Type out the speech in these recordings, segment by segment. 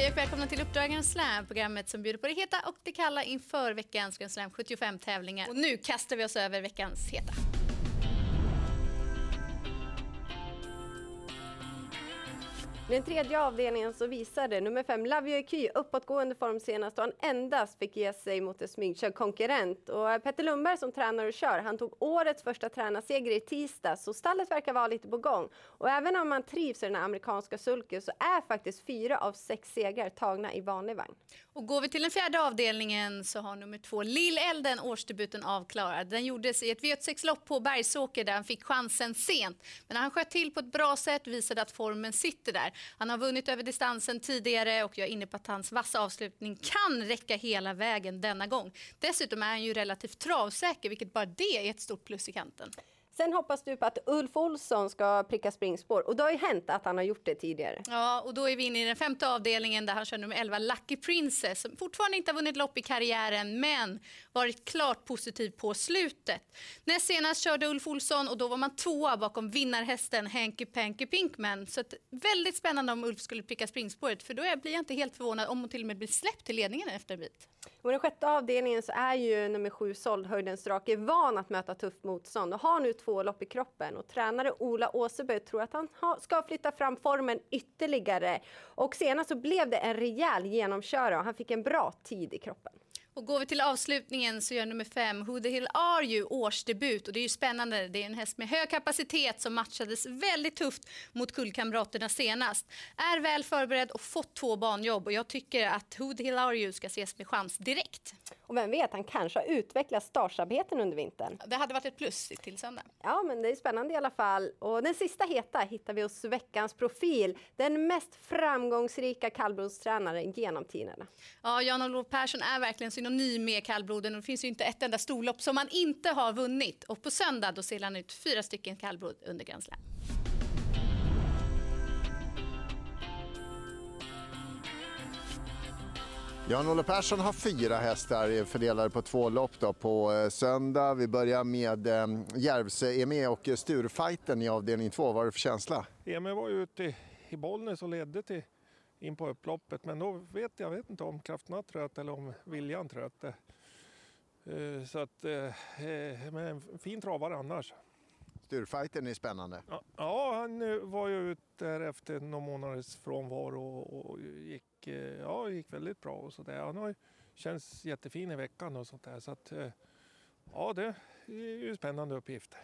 Hej och välkomna till Uppdrag Grand Slam, programmet som bjuder på det heta och det kalla inför veckans Grand Slam 75-tävlingar. Och nu kastar vi oss över veckans heta. I den tredje avdelningen så visade nummer fem Lavio Ky uppåtgående form senast och han endast fick ge sig mot en smygkörd konkurrent. Och eh, Petter Lundberg som tränar och kör, han tog årets första tränarseger i tisdag så stallet verkar vara lite på gång. Och även om man trivs i den amerikanska sulken så är faktiskt fyra av sex segrar tagna i vanlig vagn. Och går vi till den fjärde avdelningen så har nummer två Lill-Elden årsdebuten avklarad. Den gjordes i ett V86-lopp på Bergsåker där han fick chansen sent. Men han sköt till på ett bra sätt, visade att formen sitter där. Han har vunnit över distansen tidigare och jag är inne på att hans vassa avslutning kan räcka hela vägen denna gång. Dessutom är han ju relativt travsäker, vilket bara det är ett stort plus i kanten. Sen hoppas du på att Ulf Olsson ska pricka springspår och det har ju hänt att han har gjort det tidigare. Ja, och då är vi inne i den femte avdelningen där han kör nummer 11 Lucky Princess som fortfarande inte har vunnit lopp i karriären men varit klart positiv på slutet. Näst senast körde Ulf Olsson och då var man tvåa bakom vinnarhästen Hanky Panky Pinkman. Så att, väldigt spännande om Ulf skulle pricka springspåret för då blir jag inte helt förvånad om hon till och med blir släppt till ledningen efter en bit. Och den sjätte avdelningen så är ju nummer sju såld Höjdens Drake van att möta tufft motstånd och har nu två lopp i kroppen. Och tränare Ola Åseberg tror att han ska flytta fram formen ytterligare. Och senast så blev det en rejäl genomkörare och han fick en bra tid i kroppen. Och går vi till avslutningen så gör nummer fem, Who the Hill Are You, årsdebut. Och det är ju spännande. Det är en häst med hög kapacitet som matchades väldigt tufft mot kullkamraterna senast. Är väl förberedd och fått två banjobb. Och jag tycker att Who the Hill Are You ska ses med chans direkt. Och vem vet, han kanske har utvecklat startsnabbheten under vintern. Det hade varit ett plus till söndag. Ja, men det är spännande i alla fall. Och den sista heta hittar vi hos veckans profil. Den mest framgångsrika kallblodstränaren genom tiderna. Ja, Jan-Olof Persson är verkligen synonym med kallbloden och det finns ju inte ett enda storlopp som han inte har vunnit. Och på söndag då ser han ut fyra stycken kallblod under Grand Slam. Jan-Olle Persson har fyra hästar fördelade på två lopp då på eh, söndag. Vi börjar med eh, Järvsö EME och Sturfighten i avdelning två. Vad var det för känsla? EME var ju ute i Bollnäs och ledde till in på upploppet. Men då vet jag vet inte om krafterna tröt eller om viljan tröt. Eh, så att, men en fin travare annars. Sturfighten är spännande. Ja, han var ju ute efter några månaders frånvaro och gick, ja, gick väldigt bra. Och så där. Han har känns jättefin i veckan och sånt där. Så att, ja, det är ju en spännande uppgift.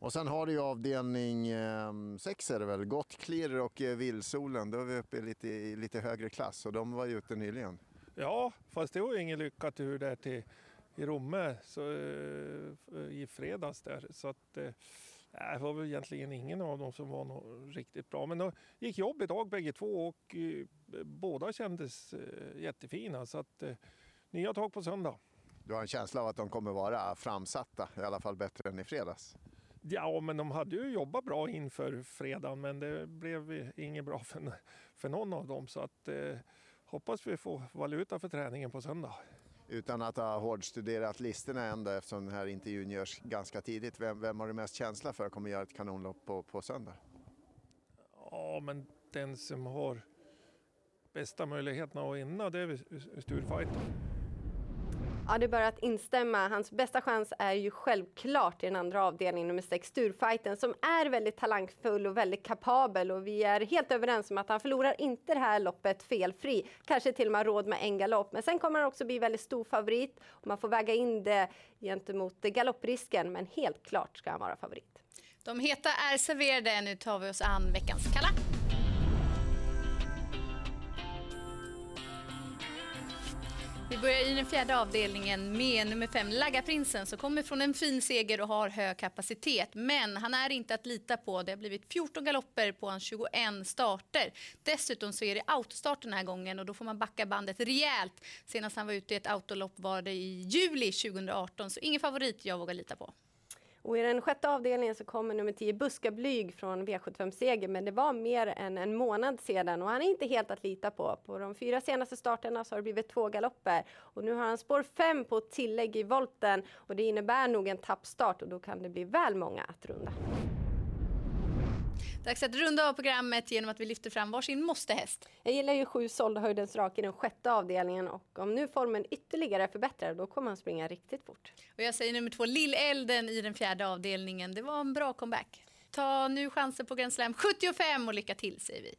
Och sen har du ju avdelning 6 eh, är det väl, Gottklirr och eh, Villsolen. Då är vi uppe i lite, i lite högre klass och de var ju ute nyligen. Ja, fast det var ju ingen lyckat tur där till i Romme så, eh, i fredags där. Så att, eh, det var väl egentligen ingen av dem som var något riktigt bra. Men de gick jobb idag bägge två och eh, båda kändes eh, jättefina. Så att, eh, nya tag på söndag. Du har en känsla av att de kommer vara framsatta, i alla fall bättre än i fredags? Ja, men de hade ju jobbat bra inför fredagen men det blev inget bra för, för någon av dem. Så att, eh, hoppas vi får valuta för träningen på söndag. Utan att ha hårdstuderat listorna ändå eftersom den här intervjun görs ganska tidigt. Vem, vem har du mest känsla för kommer göra ett kanonlopp på, på söndag? Ja, men den som har bästa möjligheterna att vinna det är Sturfighter. Ja, det är bara att instämma. Hans bästa chans är ju självklart i den andra avdelningen, nummer 6, Sturfighten, som är väldigt talangfull och väldigt kapabel. Och vi är helt överens om att han förlorar inte det här loppet felfri. Kanske till och med råd med en galopp. Men sen kommer han också bli väldigt stor favorit. Och man får väga in det gentemot galopprisken. Men helt klart ska han vara favorit. De heta är serverade. Nu tar vi oss an veckans kalla. Vi börjar i den fjärde avdelningen med nummer fem, Laggaprinsen, som kommer från en fin seger och har hög kapacitet. Men han är inte att lita på. Det har blivit 14 galopper på hans 21 starter. Dessutom så är det autostart den här gången och då får man backa bandet rejält. Senast han var ute i ett autolopp var det i juli 2018, så ingen favorit jag vågar lita på. Och I den sjätte avdelningen så kommer nummer 10 Buska Blyg från V75-seger. Men det var mer än en månad sedan och han är inte helt att lita på. På de fyra senaste starterna så har det blivit två galopper. Och nu har han spår 5 på tillägg i volten. Och det innebär nog en tappstart och då kan det bli väl många att runda. Dags att runda av programmet genom att vi lyfter fram varsin måstehäst. Jag gillar ju sju såldhöjdens rak i den sjätte avdelningen och om nu formen ytterligare är förbättrad då kommer han springa riktigt fort. Och jag säger nummer två, Lill-Elden i den fjärde avdelningen. Det var en bra comeback. Ta nu chansen på Grand Slam 75 och lycka till säger vi.